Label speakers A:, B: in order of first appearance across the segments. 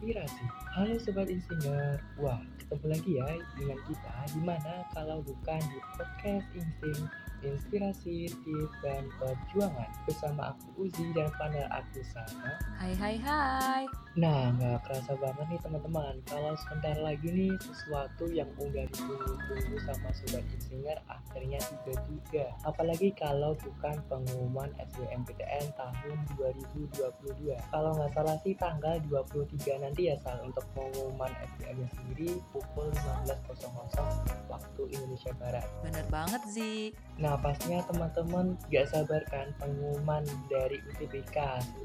A: inspirasi. Halo Sobat Insinyur, wah ketemu lagi ya dengan kita Di mana kalau bukan di podcast Insting inspirasi, tips, dan perjuangan bersama aku Uzi dan panel aku Sana.
B: Hai hai hai.
A: Nah, nggak kerasa banget nih teman-teman kalau sebentar lagi nih sesuatu yang udah ditunggu-tunggu sama Sobat Insinyur akhirnya tiba juga. Apalagi kalau bukan pengumuman SBMPTN tahun 2022. Kalau nggak salah sih tanggal 23 nanti ya Sal untuk pengumuman SBM sendiri pukul 15.00 waktu Indonesia Barat.
B: Bener banget sih.
A: Nah, Pastinya teman-teman gak sabar kan? Pengumuman dari UTBK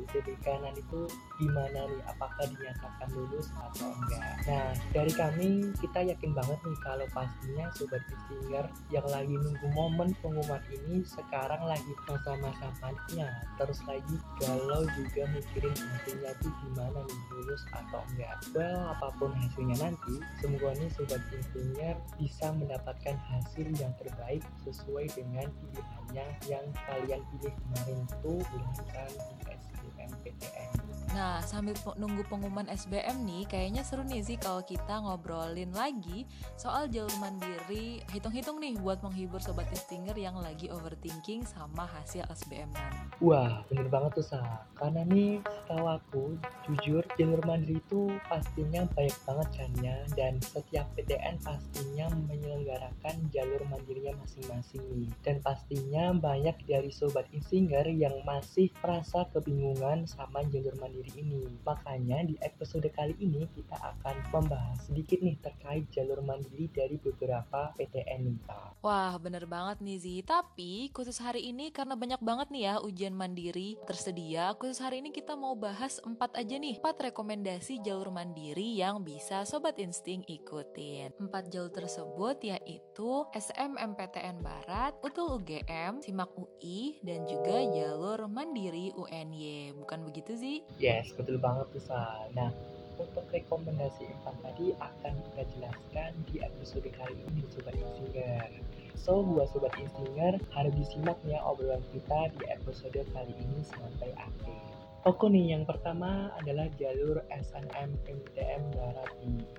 A: UTBK nanti itu gimana nih? Apakah dinyatakan lulus atau enggak? Nah dari kami kita yakin banget nih kalau pastinya Sobat Istinger yang lagi nunggu momen pengumuman ini sekarang lagi masa-masa paniknya Terus lagi galau juga mikirin hasilnya tuh gimana nih lulus atau enggak. Well apa pun hasilnya nanti semoga nih Sobat Istinger bisa mendapatkan hasil yang terbaik sesuai dengan dengan pilihannya yang kalian pilih kemarin itu silahkan di SBMPTN
B: Nah, sambil nunggu pengumuman SBM nih, kayaknya seru nih sih kalau kita ngobrolin lagi soal jalur mandiri. Hitung-hitung nih buat menghibur sobat Istinger yang lagi overthinking sama hasil SBM nanti.
A: Wah, bener banget tuh, Sa. Karena nih, setahu aku, jujur, jalur mandiri itu pastinya banyak banget caranya dan setiap PTN pastinya menyelenggarakan jalur mandirinya masing-masing nih. Dan pastinya banyak dari sobat Istinger yang masih merasa kebingungan sama jalur mandiri ini. Makanya di episode kali ini kita akan membahas sedikit nih terkait jalur mandiri dari beberapa PTN Pak.
B: Wah bener banget nih Zi, tapi khusus hari ini karena banyak banget nih ya ujian mandiri tersedia, khusus hari ini kita mau bahas empat aja nih, empat rekomendasi jalur mandiri yang bisa Sobat Insting ikutin. Empat jalur tersebut yaitu SMMPTN Barat, UTUL UGM, SIMAK UI, dan juga jalur mandiri UNY. Bukan begitu sih?
A: Yes, betul banget tuh Sal. Nah, untuk rekomendasi empat tadi akan kita jelaskan di episode kali ini Sobat Insinger. So, buat Sobat Insinger, harus disimak ya obrolan kita di episode kali ini sampai akhir. Oke nih, yang pertama adalah jalur SNMPTN Barat.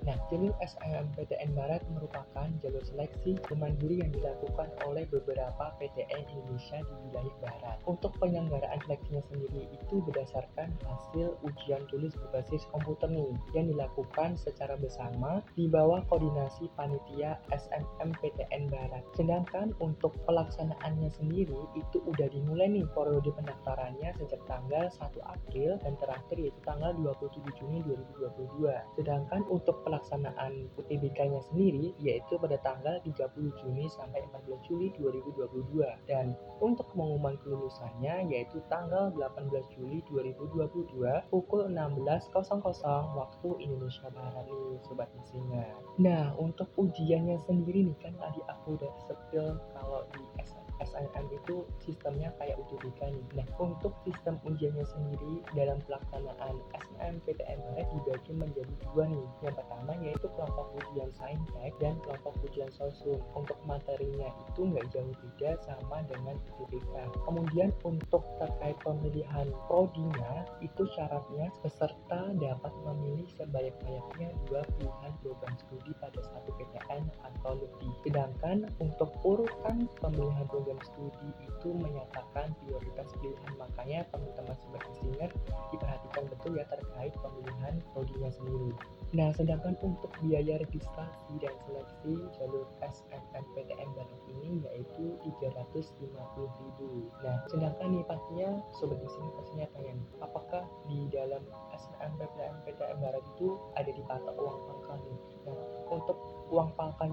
A: Nah, jalur SNMPTN Barat merupakan jalur seleksi kemandiri yang dilakukan oleh beberapa PTN Indonesia di wilayah Barat. Untuk penyelenggaraan seleksinya sendiri itu berdasarkan hasil ujian tulis berbasis komputer nih, yang dilakukan secara bersama di bawah koordinasi panitia SNMPTN Barat. Sedangkan untuk pelaksanaannya sendiri itu udah dimulai nih periode pendaftarannya sejak tanggal 1 April dan terakhir yaitu tanggal 27 Juni 2022. Sedangkan untuk pelaksanaan UTBK-nya sendiri yaitu pada tanggal 30 Juni sampai 14 Juli 2022 dan untuk pengumuman kelulusannya yaitu tanggal 18 Juli 2022 pukul 16.00 waktu Indonesia Barat nih Sobat Singa. Nah untuk ujiannya sendiri nih kan tadi aku udah sepil kalau di SMA SNM itu sistemnya kayak UTBK nih. Nah, untuk sistem ujiannya sendiri dalam pelaksanaan SNMPTN dibagi menjadi dua nih. Yang pertama yaitu kelompok ujian Saintek dan kelompok ujian Sosum. Untuk materinya itu nggak jauh beda sama dengan UTBK. Kemudian untuk terkait pemilihan prodinya itu syaratnya peserta dapat memilih sebanyak-banyaknya dua pilihan program studi pada satu PTN atau lebih. Sedangkan untuk urutan pemilihan program program studi itu menyatakan prioritas pilihan. Makanya teman-teman sebagai singer diperhatikan betul ya terkait pemilihan prodinya sendiri. Nah sedangkan untuk biaya registrasi dan seleksi jalur SNMPTN Barat ini yaitu 350.000 nah sedangkan nih pastinya sobat di sini pastinya tanya apakah di dalam SNMPTN Barat itu ada dipatok uang pangkal nih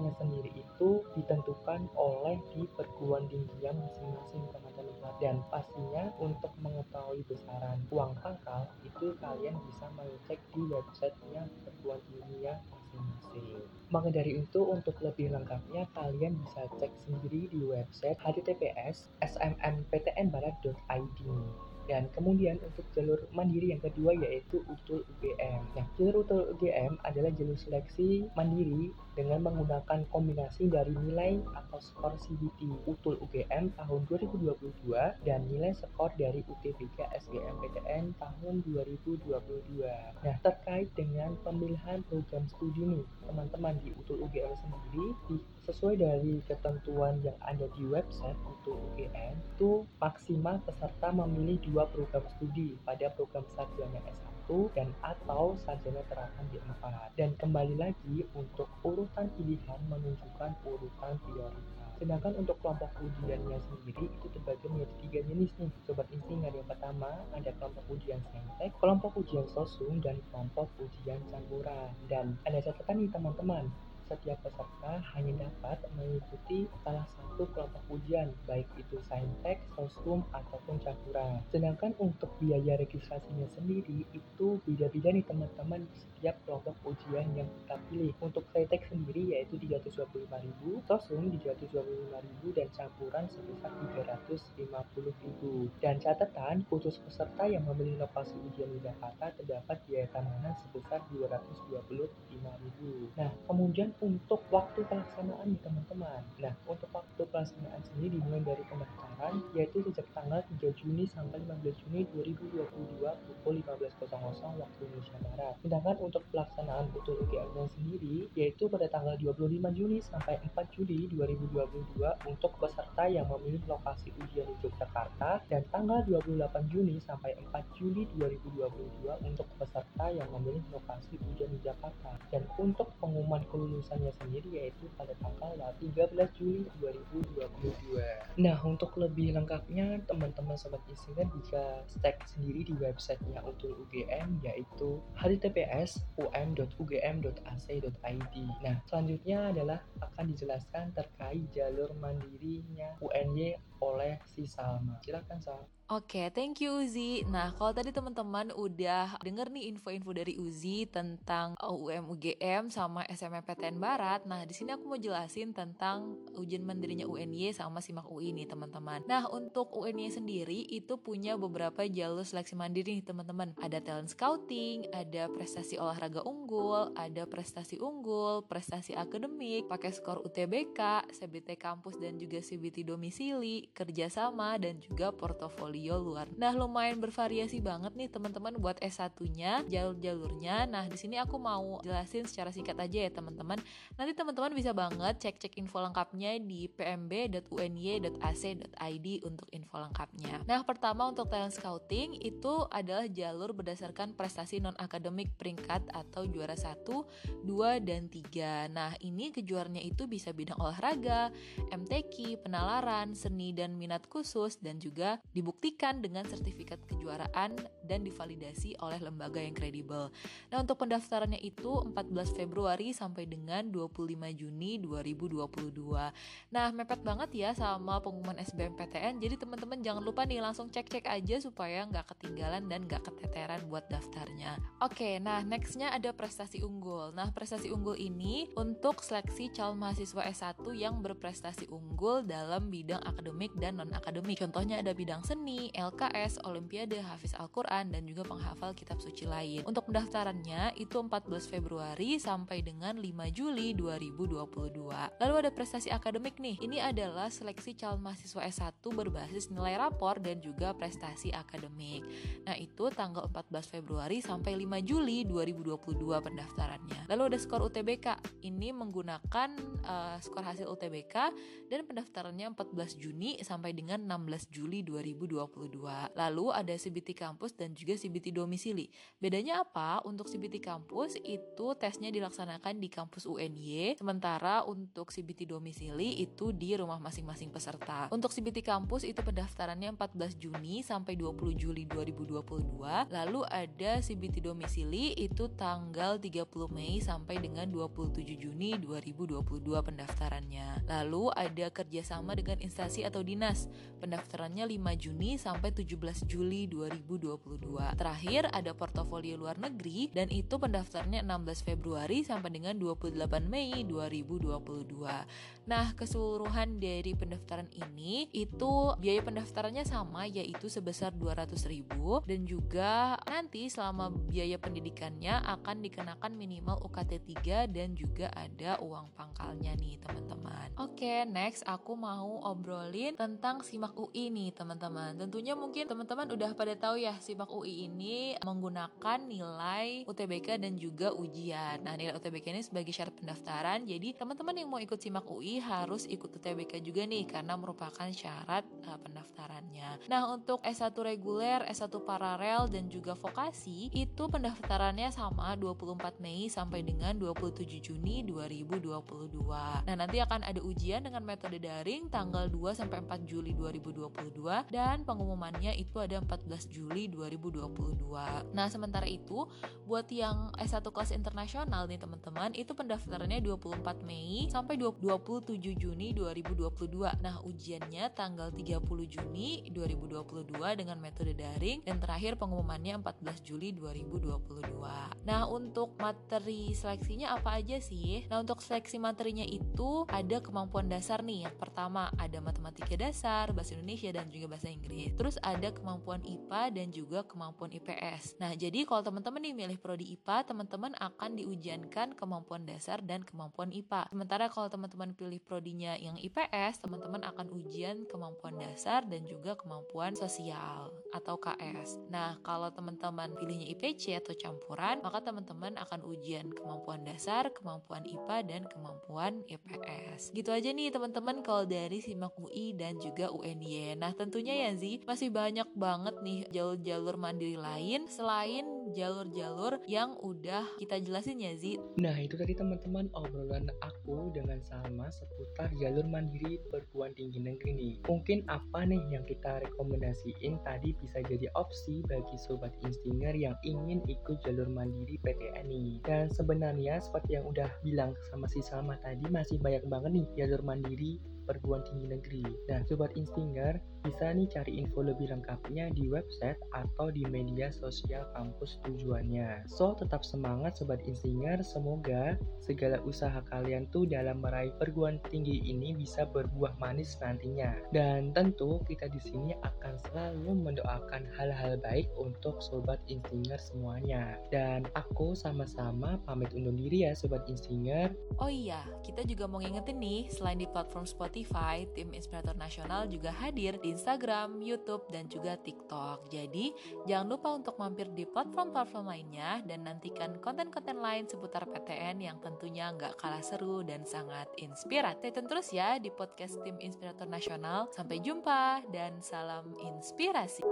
A: pangkalnya sendiri itu ditentukan oleh di perguruan tinggi masing-masing teman-teman dan pastinya untuk mengetahui besaran uang pangkal itu kalian bisa mengecek di websitenya perguruan tinggi masing-masing. Maka dari itu untuk lebih lengkapnya kalian bisa cek sendiri di website https smmptnbarat.id Dan kemudian untuk jalur mandiri yang kedua yaitu UTUL UGM. Nah, jalur UTUL UGM adalah jalur seleksi mandiri dengan menggunakan kombinasi dari nilai atau skor CBT UTUL UGM tahun 2022 dan nilai skor dari UTBK SBMPTN tahun 2022. Nah, terkait dengan pemilihan program studi nih, teman-teman di UTUL UGM sendiri di, sesuai dari ketentuan yang ada di website UTUL UGM itu maksimal peserta memilih dua program studi pada program sarjana S1 dan atau sarjana terapan di 4. Dan kembali lagi untuk urutan pilihan menunjukkan urutan prioritas. Sedangkan untuk kelompok ujiannya sendiri itu terbagi menjadi tiga jenis nih Sobat Insinyur Yang pertama ada kelompok ujian saintek, kelompok ujian sosum, dan kelompok ujian campuran Dan ada catatan nih teman-teman setiap peserta hanya dapat mengikuti salah satu kelompok ujian, baik itu saintek, sosum, ataupun campuran. Sedangkan untuk biaya registrasinya sendiri itu beda-beda nih teman-teman setiap kelompok ujian yang kita pilih. Untuk saintek sendiri yaitu 325.000, sosum 325.000 dan campuran sebesar 350.000. Dan catatan khusus peserta yang memilih lokasi ujian di Jakarta terdapat biaya keamanan sebesar 225.000. Nah, kemudian untuk waktu pelaksanaan teman-teman. Nah, untuk waktu pelaksanaan sendiri dimulai dari pendaftaran yaitu sejak tanggal 3 Juni sampai 15 Juni 2022 pukul 15.00 waktu Indonesia Barat. Sedangkan untuk pelaksanaan UTUL UGM sendiri yaitu pada tanggal 25 Juni sampai 4 Juli 2022 untuk peserta yang memilih lokasi ujian di Yogyakarta dan tanggal 28 Juni sampai 4 Juli 2022 untuk peserta yang memilih lokasi ujian di Jakarta. Dan untuk pengumuman kelulusan lulusannya sendiri yaitu pada tanggal 13 Juli 2022. Nah, untuk lebih lengkapnya teman-teman sobat insinyur bisa cek sendiri di websitenya untuk UGM yaitu https um.ugm.ac.id. Nah, selanjutnya adalah akan dijelaskan terkait jalur mandirinya UNY oleh si Salma. Silakan Salma.
B: Oke, okay, thank you Uzi. Nah, kalau tadi teman-teman udah denger nih info-info dari Uzi tentang UM UGM sama SMPTN Barat. Nah, di sini aku mau jelasin tentang ujian mandirinya UNY sama SIMAK UI nih, teman-teman. Nah, untuk UNY sendiri itu punya beberapa jalur seleksi mandiri nih, teman-teman. Ada talent scouting, ada prestasi olahraga unggul, ada prestasi unggul, prestasi akademik, pakai skor UTBK, CBT kampus dan juga CBT domisili, kerjasama dan juga portofolio portfolio luar. Nah, lumayan bervariasi banget nih teman-teman buat S1-nya, jalur-jalurnya. Nah, di sini aku mau jelasin secara singkat aja ya teman-teman. Nanti teman-teman bisa banget cek-cek info lengkapnya di pmb.uny.ac.id untuk info lengkapnya. Nah, pertama untuk talent scouting itu adalah jalur berdasarkan prestasi non-akademik peringkat atau juara 1, 2, dan 3. Nah, ini kejuaranya itu bisa bidang olahraga, MTQ, penalaran, seni dan minat khusus, dan juga dibuktikan dibuktikan dengan sertifikat kejuaraan dan divalidasi oleh lembaga yang kredibel. Nah, untuk pendaftarannya itu 14 Februari sampai dengan 25 Juni 2022. Nah, mepet banget ya sama pengumuman SBMPTN. Jadi teman-teman jangan lupa nih langsung cek-cek aja supaya nggak ketinggalan dan nggak keteteran buat daftarnya. Oke, nah nextnya ada prestasi unggul. Nah, prestasi unggul ini untuk seleksi calon mahasiswa S1 yang berprestasi unggul dalam bidang akademik dan non-akademik. Contohnya ada bidang seni, LKS, Olimpiade, Hafiz Al-Quran, dan juga penghafal kitab suci lain. Untuk pendaftarannya itu 14 Februari sampai dengan 5 Juli 2022. Lalu ada prestasi akademik nih. Ini adalah seleksi calon mahasiswa S1 berbasis nilai rapor dan juga prestasi akademik. Nah, itu tanggal 14 Februari sampai 5 Juli 2022 pendaftarannya. Lalu ada skor UTBK. Ini menggunakan uh, skor hasil UTBK dan pendaftarannya 14 Juni sampai dengan 16 Juli 2022. 2022. Lalu ada CBT kampus dan juga CBT domisili. Bedanya apa? Untuk CBT kampus itu tesnya dilaksanakan di kampus UNY, sementara untuk CBT domisili itu di rumah masing-masing peserta. Untuk CBT kampus itu pendaftarannya 14 Juni sampai 20 Juli 2022. Lalu ada CBT domisili itu tanggal 30 Mei sampai dengan 27 Juni 2022 pendaftarannya. Lalu ada kerjasama dengan instansi atau dinas. Pendaftarannya 5 Juni Juni sampai 17 Juli 2022. Terakhir ada portofolio luar negeri dan itu pendaftarnya 16 Februari sampai dengan 28 Mei 2022. Nah, keseluruhan dari pendaftaran ini itu biaya pendaftarannya sama yaitu sebesar 200.000 dan juga nanti selama biaya pendidikannya akan dikenakan minimal UKT 3 dan juga ada uang pangkalnya nih, teman-teman. Oke, next aku mau obrolin tentang SIMAK UI nih, teman-teman. Tentunya mungkin teman-teman udah pada tahu ya, SIMAK UI ini menggunakan nilai UTBK dan juga ujian. Nah, nilai UTBK ini sebagai syarat pendaftaran. Jadi, teman-teman yang mau ikut SIMAK UI harus ikut UTBK juga nih karena merupakan syarat uh, pendaftarannya. Nah, untuk S1 reguler, S1 paralel dan juga vokasi itu pendaftarannya sama 24 Mei sampai dengan 27 Juni 2022. Nah, nanti akan ada ujian dengan metode daring tanggal 2 sampai 4 Juli 2022 dan pengumumannya itu ada 14 Juli 2022. Nah, sementara itu buat yang S1 kelas internasional nih teman-teman, itu pendaftarannya 24 Mei sampai 27 Juni 2022. Nah, ujiannya tanggal 30 Juni 2022 dengan metode daring dan terakhir pengumumannya 14 Juli 2022. Nah, untuk materi seleksinya apa aja sih? Nah, untuk seleksi materinya itu ada kemampuan dasar nih. Yang pertama ada matematika dasar, bahasa Indonesia dan juga bahasa Inggris. Terus ada kemampuan IPA dan juga kemampuan IPS. Nah, jadi kalau teman-teman nih milih prodi IPA, teman-teman akan diujiankan kemampuan dasar dan kemampuan IPA. Sementara kalau teman-teman pilih prodinya yang IPS, teman-teman akan ujian kemampuan dasar dan juga kemampuan sosial atau KS. Nah, kalau teman-teman pilihnya IPC atau campuran, maka teman-teman akan ujian kemampuan dasar, kemampuan IPA dan kemampuan IPS. Gitu aja nih teman-teman kalau dari SIMAK UI dan juga UNY. Nah, tentunya ya Zi, masih banyak banget nih jalur-jalur mandiri lain selain jalur-jalur yang udah kita jelasin ya Zi.
A: Nah, itu tadi teman-teman obrolan aku dengan Salma seputar jalur mandiri perguruan tinggi negeri nih. Mungkin apa nih yang kita rekomendasiin tadi bisa jadi opsi bagi sobat instinger yang ingin ikut jalur mandiri PTN nih. Dan sebenarnya seperti yang udah bilang sama si Salma tadi masih banyak banget nih jalur mandiri perguruan tinggi negeri. Nah, Sobat Instinger bisa nih cari info lebih lengkapnya di website atau di media sosial kampus tujuannya. So, tetap semangat Sobat Instinger, semoga segala usaha kalian tuh dalam meraih perguruan tinggi ini bisa berbuah manis nantinya. Dan tentu kita di sini akan selalu mendoakan hal-hal baik untuk Sobat Instinger semuanya. Dan aku sama-sama pamit undur diri ya Sobat Instinger.
B: Oh iya, kita juga mau ngingetin nih, selain di platform Spotify, tim Inspirator Nasional juga hadir di Instagram, YouTube, dan juga TikTok. Jadi, jangan lupa untuk mampir di platform-platform lainnya dan nantikan konten-konten lain seputar PTN yang tentunya nggak kalah seru dan sangat inspiratif. Stay terus ya di podcast tim Inspirator Nasional. Sampai jumpa dan salam inspirasi.